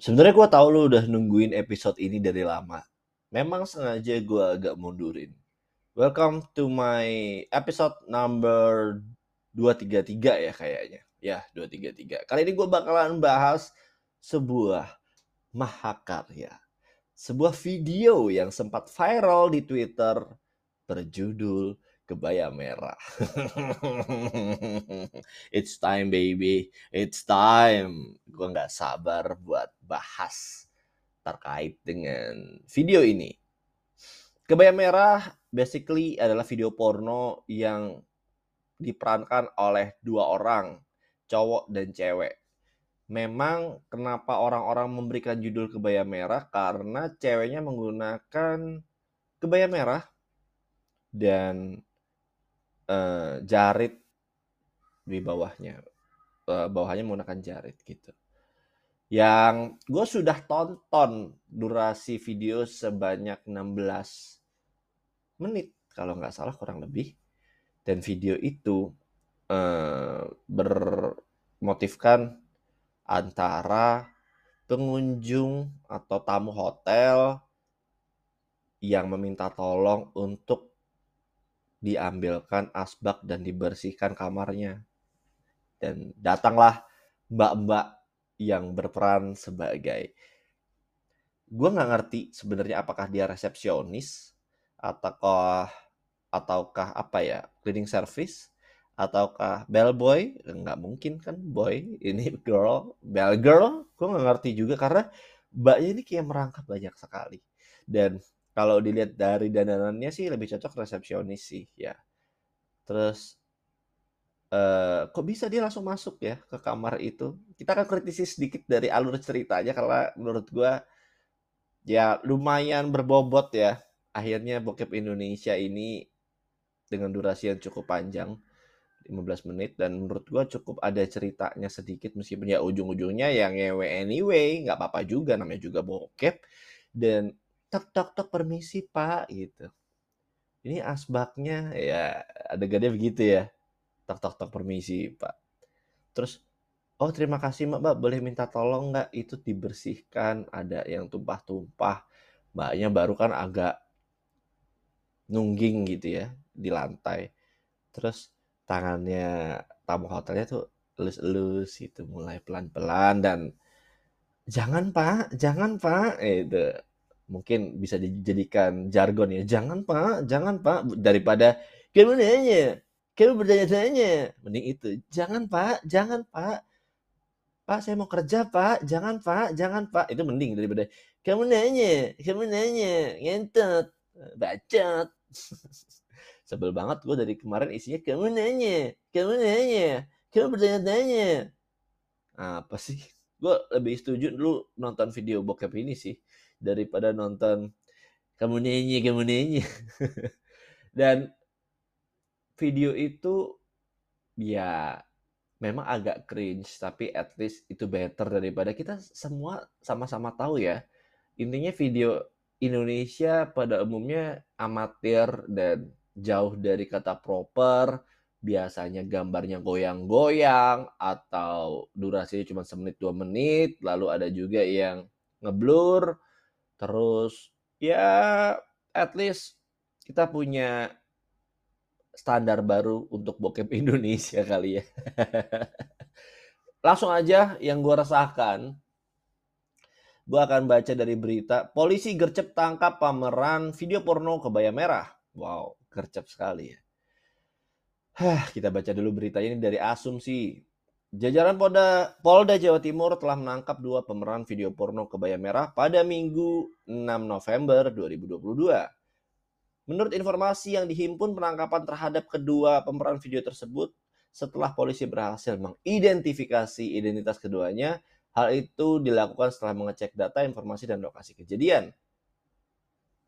Sebenarnya gue tau lu udah nungguin episode ini dari lama. Memang sengaja gue agak mundurin. Welcome to my episode number 233 ya kayaknya. Ya, 233. Kali ini gue bakalan bahas sebuah mahakarya. Sebuah video yang sempat viral di Twitter berjudul kebaya merah. It's time baby, it's time. Gue nggak sabar buat bahas terkait dengan video ini. Kebaya merah basically adalah video porno yang diperankan oleh dua orang, cowok dan cewek. Memang kenapa orang-orang memberikan judul kebaya merah karena ceweknya menggunakan kebaya merah dan uh, jarit di bawahnya. Uh, bawahnya menggunakan jarit gitu. Yang gue sudah tonton durasi video sebanyak 16 menit kalau nggak salah kurang lebih. Dan video itu uh, bermotifkan antara pengunjung atau tamu hotel yang meminta tolong untuk diambilkan asbak dan dibersihkan kamarnya. Dan datanglah mbak-mbak yang berperan sebagai gue nggak ngerti sebenarnya apakah dia resepsionis ataukah ataukah apa ya cleaning service ataukah bellboy nggak mungkin kan boy ini girl bell girl? Gue nggak ngerti juga karena mbaknya ini kayak merangkap banyak sekali. Dan kalau dilihat dari dananannya sih lebih cocok resepsionis sih ya. Terus uh, kok bisa dia langsung masuk ya ke kamar itu? Kita akan kritisi sedikit dari alur ceritanya karena menurut gua ya lumayan berbobot ya. Akhirnya bokep Indonesia ini dengan durasi yang cukup panjang 15 menit dan menurut gua cukup ada ceritanya sedikit meskipun ya ujung-ujungnya yang ngewe anyway nggak apa-apa juga namanya juga bokep dan tok tok tok permisi pak gitu. Ini asbaknya ya adegannya begitu ya. Tok tok tok permisi pak. Terus oh terima kasih mbak, mbak boleh minta tolong nggak? Itu dibersihkan ada yang tumpah-tumpah mbaknya baru kan agak nungging gitu ya di lantai. Terus tangannya tamu hotelnya tuh elus-elus itu mulai pelan-pelan dan jangan pak jangan pak itu mungkin bisa dijadikan jargon ya. Jangan pak, jangan pak, daripada kamu nanya, kamu bertanya-tanya, mending itu. Jangan pak, jangan pak, pak saya mau kerja pak, jangan pak, jangan pak, itu mending daripada kamu nanya, kamu nanya, ngentot, bacot. Sebel banget gue dari kemarin isinya kamu nanya, kamu nanya, kamu bertanya-tanya. Apa sih? Gue lebih setuju dulu nonton video bokep ini sih daripada nonton kamu nyanyi kamu nyanyi. Dan video itu ya memang agak cringe tapi at least itu better daripada kita semua sama-sama tahu ya. Intinya video Indonesia pada umumnya amatir dan jauh dari kata proper. Biasanya gambarnya goyang-goyang atau durasinya cuma semenit dua menit. Lalu ada juga yang ngeblur Terus ya at least kita punya standar baru untuk bokep Indonesia kali ya. Langsung aja yang gue resahkan. Gue akan baca dari berita. Polisi gercep tangkap pameran video porno kebaya merah. Wow, gercep sekali ya. Kita baca dulu beritanya ini dari Asumsi. Jajaran Polda, Polda Jawa Timur telah menangkap dua pemeran video porno kebaya merah pada Minggu 6 November 2022. Menurut informasi yang dihimpun penangkapan terhadap kedua pemeran video tersebut setelah polisi berhasil mengidentifikasi identitas keduanya, hal itu dilakukan setelah mengecek data, informasi, dan lokasi kejadian.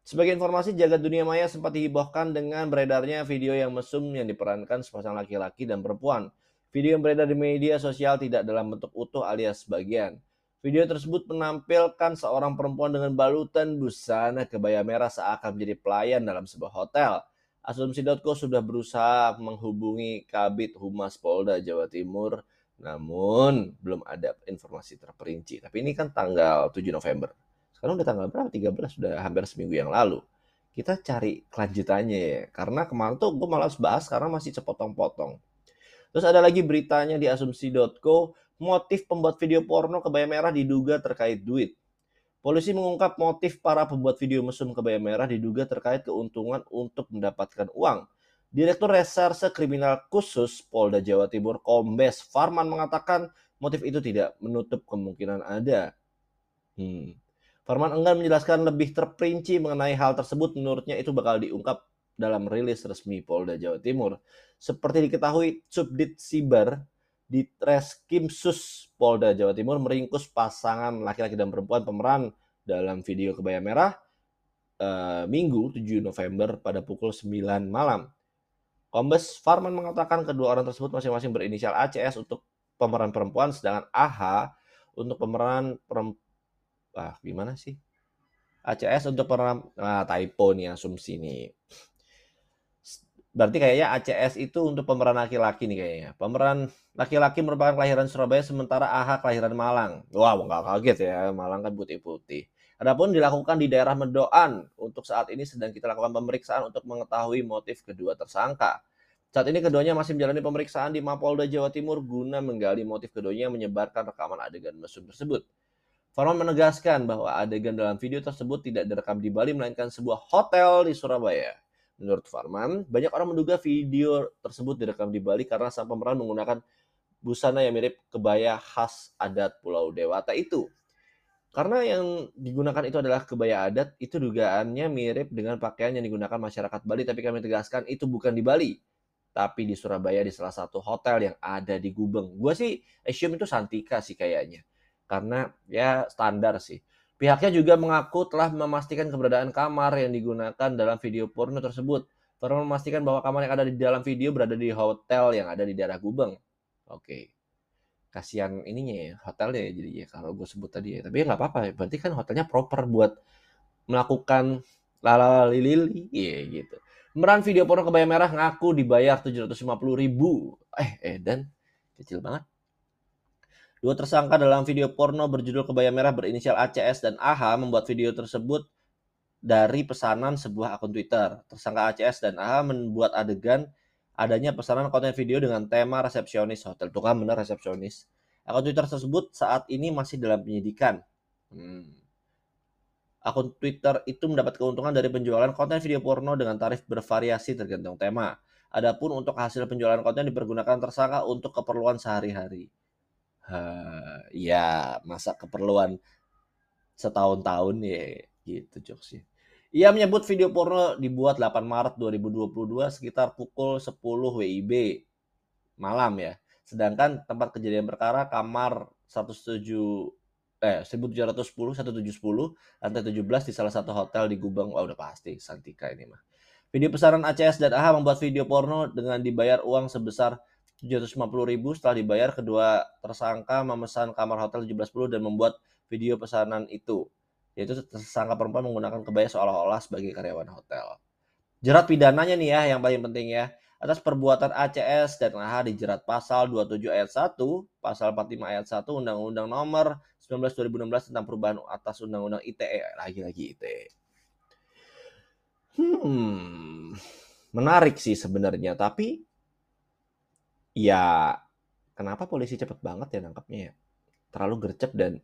Sebagai informasi, jagat dunia maya sempat dihibohkan dengan beredarnya video yang mesum yang diperankan sepasang laki-laki dan perempuan – Video yang beredar di media sosial tidak dalam bentuk utuh alias bagian. Video tersebut menampilkan seorang perempuan dengan balutan busana kebaya merah seakan menjadi pelayan dalam sebuah hotel. Asumsi.co sudah berusaha menghubungi Kabit Humas Polda Jawa Timur, Namun belum ada informasi terperinci. Tapi ini kan tanggal 7 November. Sekarang udah tanggal berapa? 13 sudah hampir seminggu yang lalu. Kita cari kelanjutannya ya. Karena kemarin tuh gue malas bahas karena masih sepotong-potong. Terus ada lagi beritanya di asumsi.co, motif pembuat video porno kebaya merah diduga terkait duit. Polisi mengungkap motif para pembuat video mesum kebaya merah diduga terkait keuntungan untuk mendapatkan uang. Direktur Reserse Kriminal Khusus Polda Jawa Timur Kombes Farman mengatakan motif itu tidak menutup kemungkinan ada. Hmm. Farman enggan menjelaskan lebih terperinci mengenai hal tersebut. Menurutnya itu bakal diungkap dalam rilis resmi Polda Jawa Timur. Seperti diketahui, Subdit Siber di Treskim Sus Polda Jawa Timur meringkus pasangan laki-laki dan perempuan pemeran dalam video kebaya merah uh, Minggu 7 November pada pukul 9 malam. Kombes Farman mengatakan kedua orang tersebut masing-masing berinisial ACS untuk pemeran perempuan, sedangkan AH untuk pemeran perempuan. Ah, gimana sih? ACS untuk pemeran, nah typo nih asumsi nih. Berarti kayaknya ACS itu untuk pemeran laki-laki nih kayaknya. Pemeran laki-laki merupakan kelahiran Surabaya sementara AH kelahiran Malang. Wah, wow, nggak kaget ya, Malang kan putih-putih. Adapun dilakukan di daerah Medoan. Untuk saat ini sedang kita lakukan pemeriksaan untuk mengetahui motif kedua tersangka. Saat ini keduanya masih menjalani pemeriksaan di Mapolda Jawa Timur guna menggali motif keduanya menyebarkan rekaman adegan mesum tersebut. Farman menegaskan bahwa adegan dalam video tersebut tidak direkam di Bali melainkan sebuah hotel di Surabaya. Menurut Farman, banyak orang menduga video tersebut direkam di Bali karena sang pemeran menggunakan busana yang mirip kebaya khas adat Pulau Dewata itu. Karena yang digunakan itu adalah kebaya adat, itu dugaannya mirip dengan pakaian yang digunakan masyarakat Bali, tapi kami tegaskan itu bukan di Bali tapi di Surabaya di salah satu hotel yang ada di Gubeng. Gue sih assume itu Santika sih kayaknya. Karena ya standar sih. Pihaknya juga mengaku telah memastikan keberadaan kamar yang digunakan dalam video porno tersebut. Terus memastikan bahwa kamar yang ada di dalam video berada di hotel yang ada di daerah Gubeng. Oke. Kasihan ininya ya, hotelnya ya jadi ya kalau gue sebut tadi ya. Tapi ya nggak apa-apa, berarti kan hotelnya proper buat melakukan lalalilili, iya gitu. Pemeran video porno kebaya merah ngaku dibayar 750 ribu. Eh, eh, dan kecil banget. Dua tersangka dalam video porno berjudul Kebaya Merah berinisial ACS dan AH membuat video tersebut dari pesanan sebuah akun Twitter. Tersangka ACS dan AH membuat adegan adanya pesanan konten video dengan tema resepsionis hotel. Tuh kan bener resepsionis. Akun Twitter tersebut saat ini masih dalam penyidikan. Hmm akun Twitter itu mendapat keuntungan dari penjualan konten video porno dengan tarif bervariasi tergantung tema. Adapun untuk hasil penjualan konten dipergunakan tersangka untuk keperluan sehari-hari. Ya masa keperluan setahun-tahun ya gitu jokesnya. Ia menyebut video porno dibuat 8 Maret 2022 sekitar pukul 10 WIB malam ya. Sedangkan tempat kejadian perkara kamar 107 eh 1710 1710 lantai 17 di salah satu hotel di Gubeng. Wah, udah pasti Santika ini mah. Video pesanan ACS dan AHA membuat video porno dengan dibayar uang sebesar 750 ribu setelah dibayar kedua tersangka memesan kamar hotel 1710 dan membuat video pesanan itu yaitu tersangka perempuan menggunakan kebaya seolah-olah sebagai karyawan hotel. Jerat pidananya nih ya yang paling penting ya atas perbuatan ACS dan AH dijerat pasal 27 ayat 1, pasal 45 ayat 1 Undang-Undang Nomor 19 2016 tentang perubahan atas Undang-Undang ITE. Lagi-lagi ITE. Hmm, menarik sih sebenarnya, tapi ya kenapa polisi cepet banget ya nangkapnya ya? Terlalu gercep dan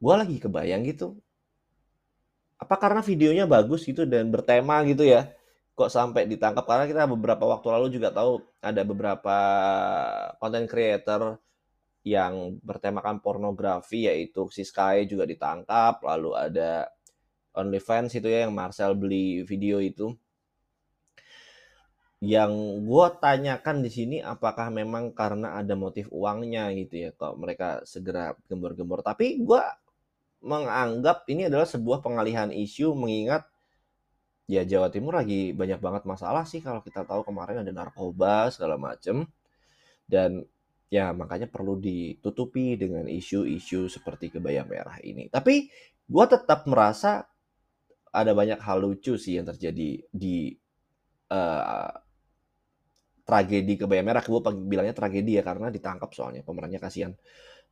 gue lagi kebayang gitu. Apa karena videonya bagus gitu dan bertema gitu ya? kok sampai ditangkap karena kita beberapa waktu lalu juga tahu ada beberapa content creator yang bertemakan pornografi yaitu si Sky juga ditangkap lalu ada OnlyFans itu ya yang Marcel beli video itu yang gue tanyakan di sini apakah memang karena ada motif uangnya gitu ya kok mereka segera gembor-gembor tapi gue menganggap ini adalah sebuah pengalihan isu mengingat ya Jawa Timur lagi banyak banget masalah sih kalau kita tahu kemarin ada narkoba segala macem dan ya makanya perlu ditutupi dengan isu-isu seperti kebaya merah ini. Tapi gue tetap merasa ada banyak hal lucu sih yang terjadi di uh, tragedi kebaya merah. Gue bilangnya tragedi ya karena ditangkap soalnya pemerannya kasihan.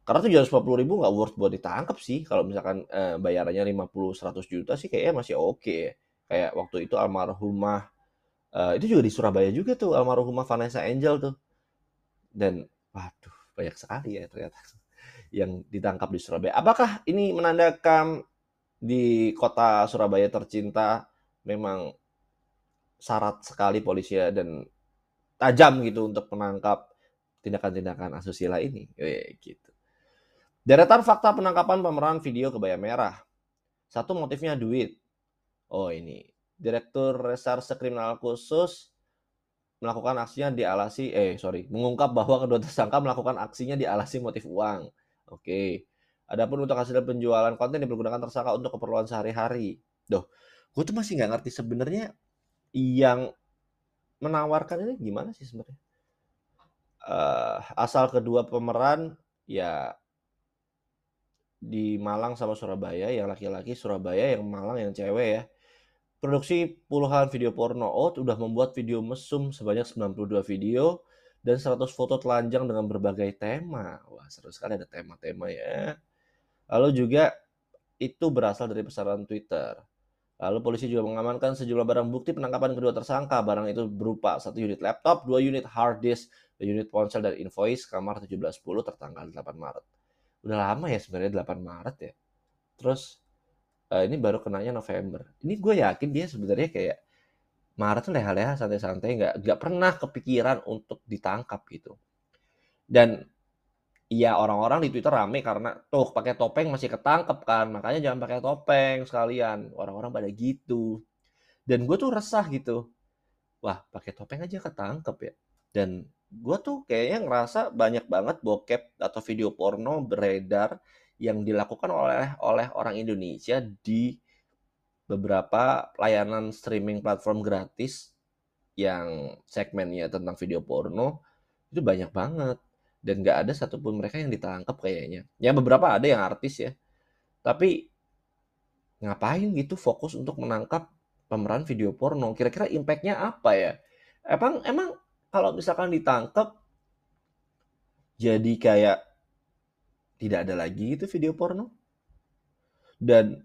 Karena tuh puluh ribu nggak worth buat ditangkap sih. Kalau misalkan eh, bayarannya 50-100 juta sih kayaknya masih oke okay. ya. Kayak waktu itu almarhumah uh, itu juga di Surabaya juga tuh almarhumah Vanessa Angel tuh. Dan waduh banyak sekali ya ternyata yang ditangkap di Surabaya. Apakah ini menandakan di kota Surabaya tercinta memang syarat sekali polisi ya dan tajam gitu untuk menangkap tindakan-tindakan asusila ini. Oke, gitu. Deretan fakta penangkapan pemeran video kebaya merah. Satu motifnya duit. Oh ini. Direktur Reserse Kriminal Khusus melakukan aksinya dialasi, eh sorry, mengungkap bahwa kedua tersangka melakukan aksinya dialasi motif uang. Oke. Adapun untuk hasil penjualan konten dipergunakan tersangka untuk keperluan sehari-hari. Doh, gue tuh masih nggak ngerti sebenarnya yang menawarkan ini gimana sih sebenarnya? Uh, asal kedua pemeran ya di Malang sama Surabaya, yang laki-laki Surabaya, yang Malang yang cewek ya. Produksi puluhan video porno. Oh, udah membuat video mesum sebanyak 92 video dan 100 foto telanjang dengan berbagai tema. Wah, seru sekali ada tema-tema ya. Lalu juga itu berasal dari pesanan Twitter. Lalu polisi juga mengamankan sejumlah barang bukti penangkapan kedua tersangka. Barang itu berupa satu unit laptop, dua unit hard disk, dua unit ponsel dan invoice kamar 1710 tertanggal 8 Maret. Udah lama ya sebenarnya 8 Maret ya. Terus uh, ini baru kenanya November. Ini gue yakin dia sebenarnya kayak Maret tuh leha-leha santai-santai nggak nggak pernah kepikiran untuk ditangkap gitu. Dan Iya orang-orang di Twitter rame karena tuh pakai topeng masih ketangkep kan makanya jangan pakai topeng sekalian. Orang-orang pada gitu. Dan gue tuh resah gitu. Wah pakai topeng aja ketangkep ya. Dan gue tuh kayaknya ngerasa banyak banget bokep atau video porno beredar yang dilakukan oleh oleh orang Indonesia di beberapa layanan streaming platform gratis yang segmennya tentang video porno itu banyak banget dan nggak ada satupun mereka yang ditangkap kayaknya. Ya beberapa ada yang artis ya, tapi ngapain gitu fokus untuk menangkap pemeran video porno? Kira-kira impactnya apa ya? Emang emang kalau misalkan ditangkap jadi kayak tidak ada lagi itu video porno? Dan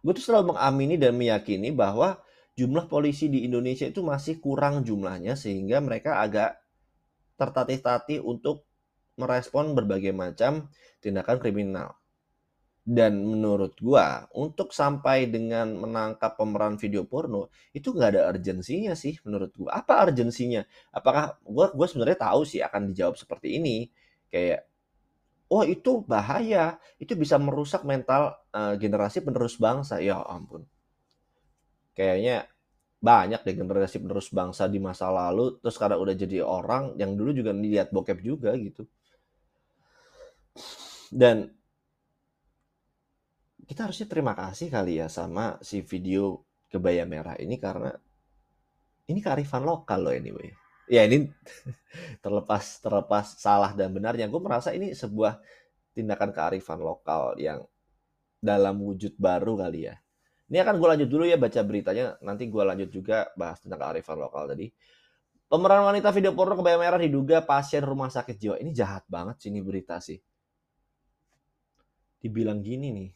gue tuh selalu mengamini dan meyakini bahwa jumlah polisi di Indonesia itu masih kurang jumlahnya sehingga mereka agak tertatih-tatih untuk merespon berbagai macam tindakan kriminal. Dan menurut gua, untuk sampai dengan menangkap pemeran video porno, itu nggak ada urgensinya sih menurut gua. Apa urgensinya? Apakah gua gua sebenarnya tahu sih akan dijawab seperti ini. Kayak oh itu bahaya, itu bisa merusak mental uh, generasi penerus bangsa. Ya ampun. Kayaknya banyak deh generasi penerus bangsa di masa lalu terus sekarang udah jadi orang yang dulu juga lihat bokep juga gitu. Dan kita harusnya terima kasih kali ya sama si video kebaya merah ini karena ini kearifan lokal loh anyway. Ya ini terlepas terlepas salah dan benarnya, gue merasa ini sebuah tindakan kearifan lokal yang dalam wujud baru kali ya. Ini akan gue lanjut dulu ya baca beritanya, nanti gue lanjut juga bahas tentang kearifan lokal tadi. Pemeran wanita video porno kebaya merah diduga pasien rumah sakit jiwa. Ini jahat banget sih ini berita sih dibilang gini nih.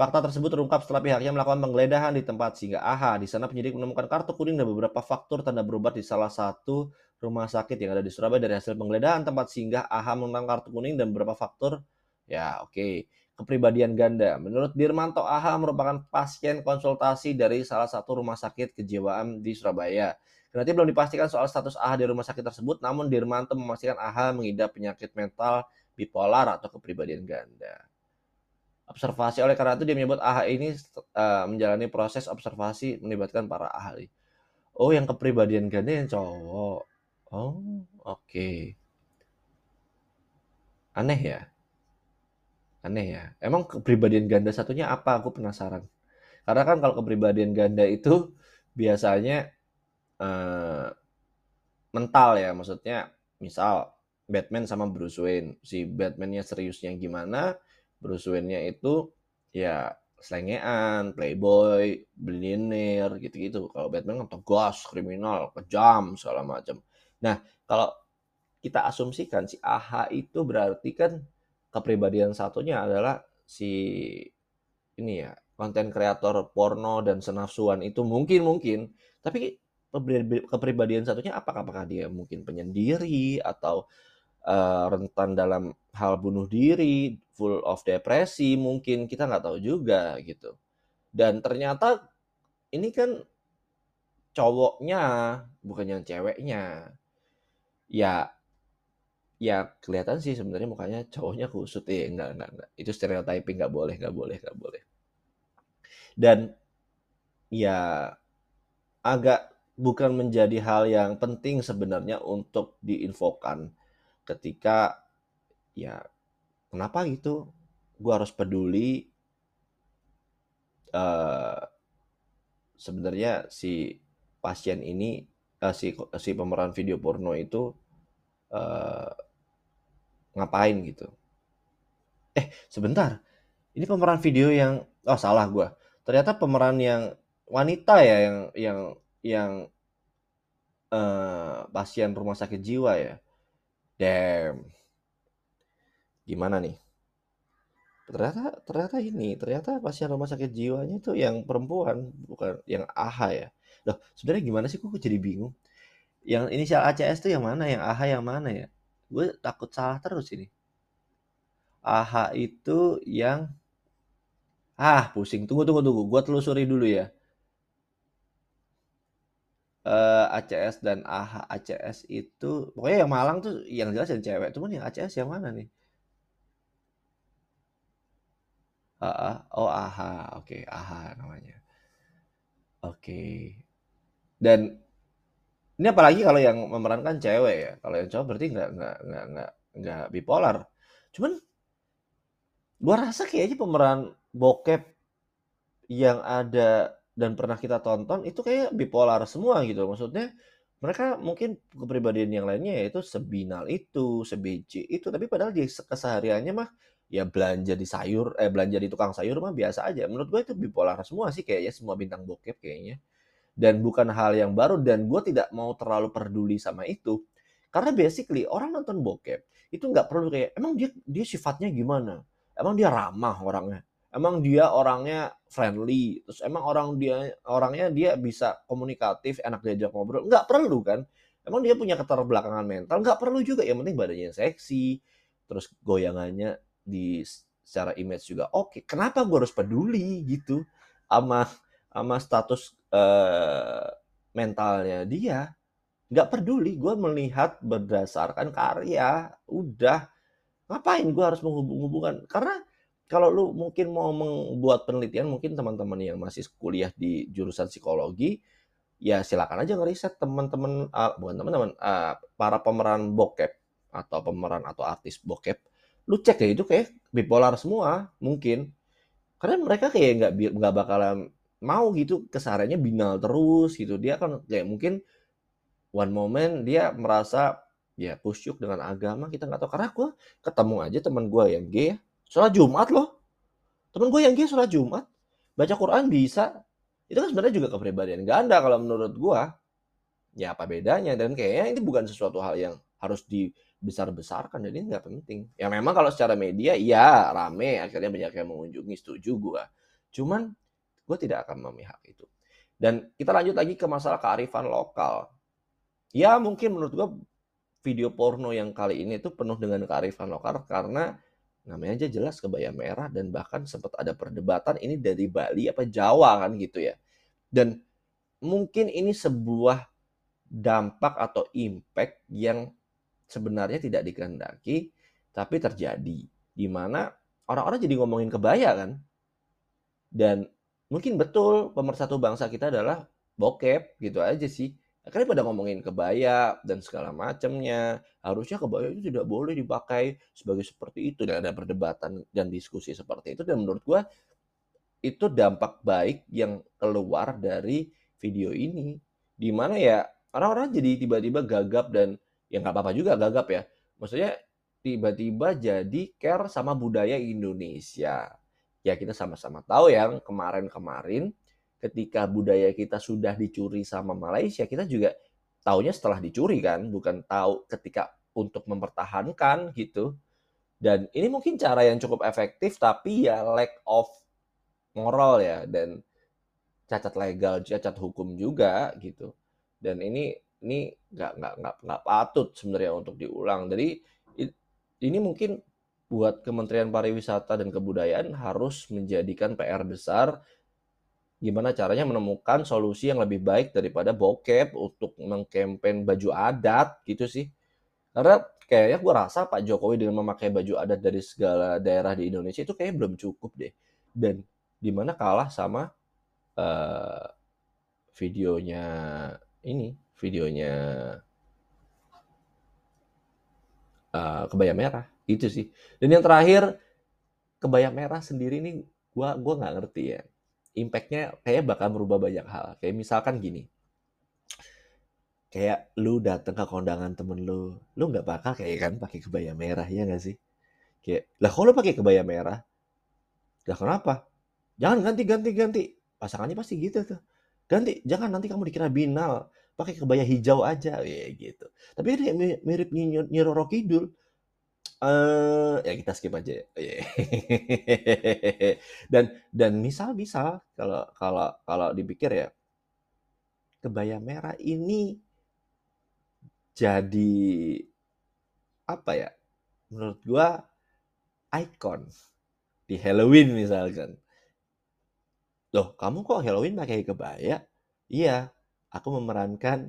Fakta tersebut terungkap setelah pihaknya melakukan penggeledahan di tempat sehingga AHA di sana penyidik menemukan kartu kuning dan beberapa faktur tanda berobat di salah satu rumah sakit yang ada di Surabaya dari hasil penggeledahan tempat singgah AHA menemukan kartu kuning dan beberapa faktur ya oke okay. kepribadian ganda. Menurut Dirmanto AHA merupakan pasien konsultasi dari salah satu rumah sakit kejiwaan di Surabaya. Kendati belum dipastikan soal status AHA di rumah sakit tersebut, namun Dirmanto memastikan AHA mengidap penyakit mental bipolar atau kepribadian ganda observasi. Oleh karena itu dia menyebut AHA ini uh, menjalani proses observasi melibatkan para ahli. Oh, yang kepribadian ganda yang cowok. Oh, oke. Okay. Aneh ya? Aneh ya. Emang kepribadian ganda satunya apa? Aku penasaran. Karena kan kalau kepribadian ganda itu biasanya uh, mental ya, maksudnya misal Batman sama Bruce Wayne, si Batman-nya seriusnya gimana, Bruce Wayne-nya itu ya selengean, playboy, billionaire gitu-gitu. Kalau Batman kan tegas, kriminal, kejam, segala macam. Nah, kalau kita asumsikan si AHA itu berarti kan kepribadian satunya adalah si ini ya konten kreator porno dan senafsuan itu mungkin mungkin tapi kepribadian satunya apakah apakah dia mungkin penyendiri atau uh, rentan dalam hal bunuh diri full of depresi mungkin kita nggak tahu juga gitu. Dan ternyata ini kan cowoknya bukan yang ceweknya. Ya ya kelihatan sih sebenarnya mukanya cowoknya kusut. Ya enggak enggak enggak itu stereotyping nggak boleh nggak boleh nggak boleh. Dan ya agak bukan menjadi hal yang penting sebenarnya untuk diinfokan ketika ya kenapa gitu gue harus peduli uh, sebenarnya si pasien ini uh, si si pemeran video porno itu uh, ngapain gitu. Eh, sebentar. Ini pemeran video yang oh salah gue. Ternyata pemeran yang wanita ya yang yang yang uh, pasien rumah sakit jiwa ya. Damn. Gimana nih? Ternyata ternyata ini, ternyata pasien rumah sakit jiwanya itu yang perempuan, bukan yang AHA ya. Loh, sebenarnya gimana sih kok jadi bingung? Yang inisial ACS itu yang mana? Yang AHA yang mana ya? gue takut salah terus ini AHA itu yang ah pusing tunggu tunggu tunggu gue telusuri dulu ya uh, eh, ACS dan AHA ACS itu pokoknya yang Malang tuh yang jelas yang cewek cuman yang ACS yang mana nih uh, oh AHA oke okay, AHA namanya oke okay. dan ini apalagi kalau yang memerankan cewek ya. Kalau yang cowok berarti nggak nggak nggak nggak nggak bipolar. Cuman gua rasa kayaknya pemeran bokep yang ada dan pernah kita tonton itu kayak bipolar semua gitu. Maksudnya mereka mungkin kepribadian yang lainnya yaitu sebinal itu, sebeci itu, tapi padahal di kesehariannya mah ya belanja di sayur, eh belanja di tukang sayur mah biasa aja. Menurut gue itu bipolar semua sih kayaknya semua bintang bokep kayaknya. Dan bukan hal yang baru dan gue tidak mau terlalu peduli sama itu. Karena basically orang nonton bokep itu nggak perlu kayak emang dia dia sifatnya gimana? Emang dia ramah orangnya emang dia orangnya friendly terus emang orang dia orangnya dia bisa komunikatif enak diajak ngobrol. Nggak perlu kan? Emang dia punya keterbelakangan mental nggak perlu juga. Yang penting badannya seksi terus goyangannya di secara image juga oke. Kenapa gue harus peduli gitu sama sama status uh, mentalnya dia? Nggak peduli gue melihat berdasarkan karya udah. Ngapain gue harus menghubung-hubungkan? Karena kalau lu mungkin mau membuat penelitian mungkin teman-teman yang masih kuliah di jurusan psikologi ya silakan aja ngeriset teman-teman uh, bukan teman-teman uh, para pemeran bokep atau pemeran atau artis bokep. Lu cek ya itu kayak bipolar semua mungkin. Karena mereka kayak nggak nggak bakalan mau gitu kesehariannya binal terus gitu. Dia kan kayak mungkin one moment dia merasa ya pusyuk dengan agama kita nggak tahu. Karena gue ketemu aja teman gue yang gay ya sholat Jumat loh. Teman gue yang gay sholat Jumat baca Quran bisa. Itu kan sebenarnya juga kepribadian ganda kalau menurut gue ya apa bedanya? Dan kayaknya ini bukan sesuatu hal yang harus dibesar-besarkan jadi nggak penting. Ya memang kalau secara media ya rame. Akhirnya banyak yang mengunjungi setuju gue cuman gue tidak akan memihak itu. Dan kita lanjut lagi ke masalah kearifan lokal. Ya mungkin menurut gue video porno yang kali ini itu penuh dengan kearifan lokal karena namanya aja jelas kebaya merah dan bahkan sempat ada perdebatan ini dari Bali apa Jawa kan gitu ya. Dan mungkin ini sebuah dampak atau impact yang sebenarnya tidak dikehendaki tapi terjadi di mana orang-orang jadi ngomongin kebaya kan. Dan mungkin betul pemersatu bangsa kita adalah bokep gitu aja sih akhirnya pada ngomongin kebaya dan segala macamnya harusnya kebaya itu tidak boleh dipakai sebagai seperti itu. Dan ada perdebatan dan diskusi seperti itu. Dan menurut gua itu dampak baik yang keluar dari video ini. Di mana ya orang-orang jadi tiba-tiba gagap dan ya nggak apa-apa juga gagap ya. Maksudnya tiba-tiba jadi care sama budaya Indonesia. Ya kita sama-sama tahu yang kemarin-kemarin ketika budaya kita sudah dicuri sama Malaysia, kita juga taunya setelah dicuri kan, bukan tahu ketika untuk mempertahankan gitu. Dan ini mungkin cara yang cukup efektif tapi ya lack of moral ya dan cacat legal, cacat hukum juga gitu. Dan ini ini nggak nggak nggak nggak patut sebenarnya untuk diulang. Jadi ini mungkin buat Kementerian Pariwisata dan Kebudayaan harus menjadikan PR besar gimana caranya menemukan solusi yang lebih baik daripada bokep untuk mengkampen baju adat gitu sih. Karena kayaknya gue rasa Pak Jokowi dengan memakai baju adat dari segala daerah di Indonesia itu kayaknya belum cukup deh. Dan di mana kalah sama uh, videonya ini, videonya uh, kebaya merah itu sih. Dan yang terakhir kebaya merah sendiri nih gua gua nggak ngerti ya impactnya kayak bakal merubah banyak hal. Kayak misalkan gini, kayak lu datang ke kondangan temen lu, lu nggak bakal kayak kan pakai kebaya merah ya nggak sih? Kayak lah kalau pakai kebaya merah, lah kenapa? Jangan ganti ganti ganti. Pasangannya pasti gitu tuh. Ganti, jangan nanti kamu dikira binal. Pakai kebaya hijau aja, ya gitu. Tapi ini mirip Nyi Roro Kidul Uh, ya kita skip aja ya. dan dan misal misal kalau kalau kalau dipikir ya kebaya merah ini jadi apa ya? Menurut gua ikon di Halloween misalkan. Loh, kamu kok Halloween pakai kebaya? Iya, aku memerankan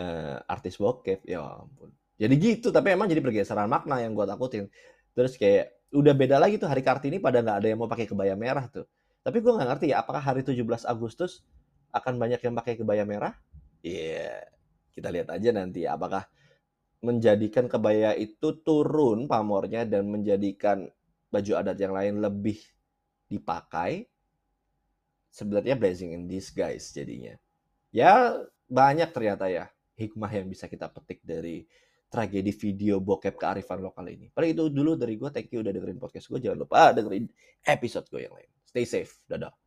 uh, artis bokep. Ya ampun jadi gitu, tapi emang jadi pergeseran makna yang gue takutin. Terus kayak udah beda lagi tuh hari Kartini pada nggak ada yang mau pakai kebaya merah tuh. Tapi gue nggak ngerti ya, apakah hari 17 Agustus akan banyak yang pakai kebaya merah? Iya, yeah, kita lihat aja nanti apakah menjadikan kebaya itu turun pamornya dan menjadikan baju adat yang lain lebih dipakai sebenarnya blessing in disguise jadinya. Ya banyak ternyata ya hikmah yang bisa kita petik dari tragedi video bokep kearifan lokal ini. Paling itu dulu dari gue. Thank you udah dengerin podcast gue. Jangan lupa dengerin episode gue yang lain. Stay safe. Dadah.